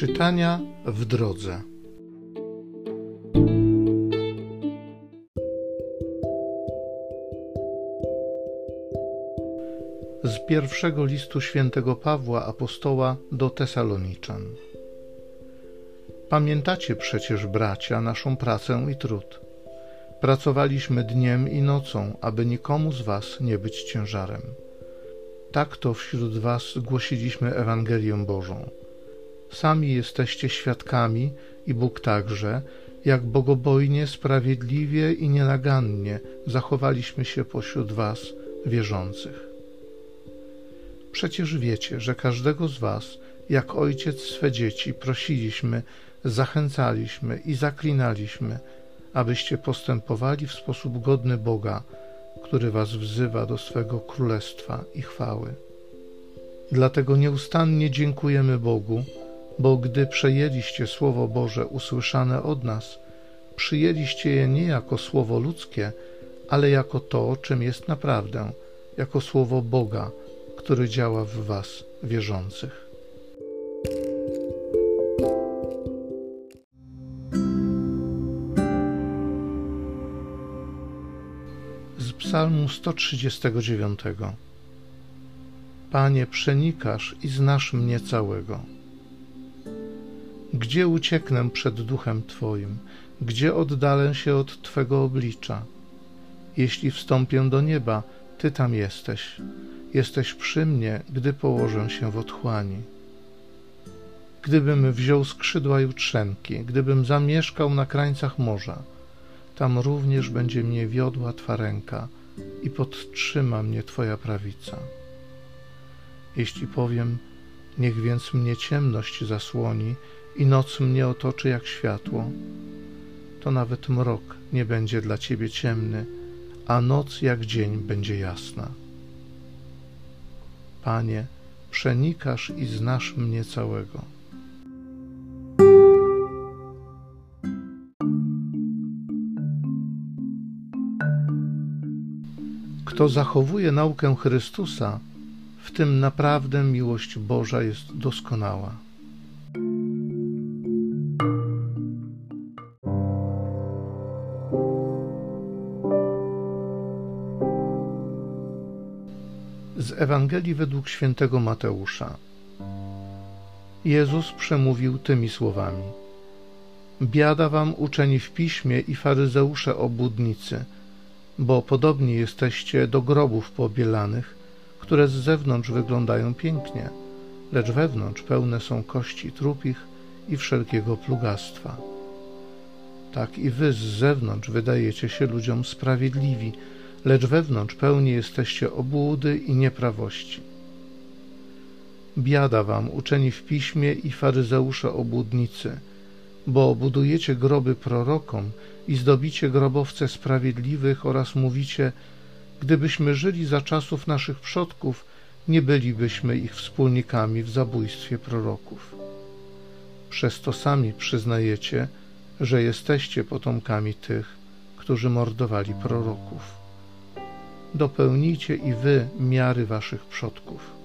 Czytania w drodze. Z pierwszego listu świętego Pawła apostoła do Tesaloniczan. Pamiętacie przecież, bracia, naszą pracę i trud. Pracowaliśmy dniem i nocą, aby nikomu z was nie być ciężarem. Tak to wśród was głosiliśmy Ewangelię Bożą Sami jesteście świadkami i Bóg także, jak bogobojnie, sprawiedliwie i nienagannie zachowaliśmy się pośród Was, wierzących. Przecież wiecie, że każdego z Was, jak ojciec swe dzieci, prosiliśmy, zachęcaliśmy i zaklinaliśmy, abyście postępowali w sposób godny Boga, który Was wzywa do swego królestwa i chwały. Dlatego nieustannie dziękujemy Bogu, bo gdy przejęliście Słowo Boże usłyszane od nas, przyjęliście je nie jako słowo ludzkie, ale jako to, czym jest naprawdę, jako słowo Boga, który działa w Was, wierzących. Z Psalmu 139 Panie, przenikasz i znasz mnie całego. Gdzie ucieknę przed duchem Twoim? Gdzie oddalę się od Twego oblicza? Jeśli wstąpię do nieba, Ty tam jesteś. Jesteś przy mnie, gdy położę się w otchłani. Gdybym wziął skrzydła jutrzenki, gdybym zamieszkał na krańcach morza, tam również będzie mnie wiodła Twa ręka i podtrzyma mnie Twoja prawica. Jeśli powiem, niech więc mnie ciemność zasłoni i noc mnie otoczy jak światło, to nawet mrok nie będzie dla ciebie ciemny, a noc jak dzień będzie jasna. Panie, przenikasz i znasz mnie całego. Kto zachowuje naukę Chrystusa, w tym naprawdę miłość Boża jest doskonała. Z Ewangelii według świętego Mateusza. Jezus przemówił tymi słowami: Biada wam uczeni w piśmie i faryzeusze obłudnicy, bo podobni jesteście do grobów pobielanych, które z zewnątrz wyglądają pięknie, lecz wewnątrz pełne są kości trupich i wszelkiego plugastwa. Tak i wy z zewnątrz wydajecie się ludziom sprawiedliwi, lecz wewnątrz pełni jesteście obłudy i nieprawości. Biada wam, uczeni w piśmie i faryzeusze obłudnicy, bo budujecie groby prorokom i zdobicie grobowce sprawiedliwych oraz mówicie, gdybyśmy żyli za czasów naszych przodków, nie bylibyśmy ich wspólnikami w zabójstwie proroków. Przez to sami przyznajecie, że jesteście potomkami tych, którzy mordowali proroków dopełnijcie i wy miary waszych przodków.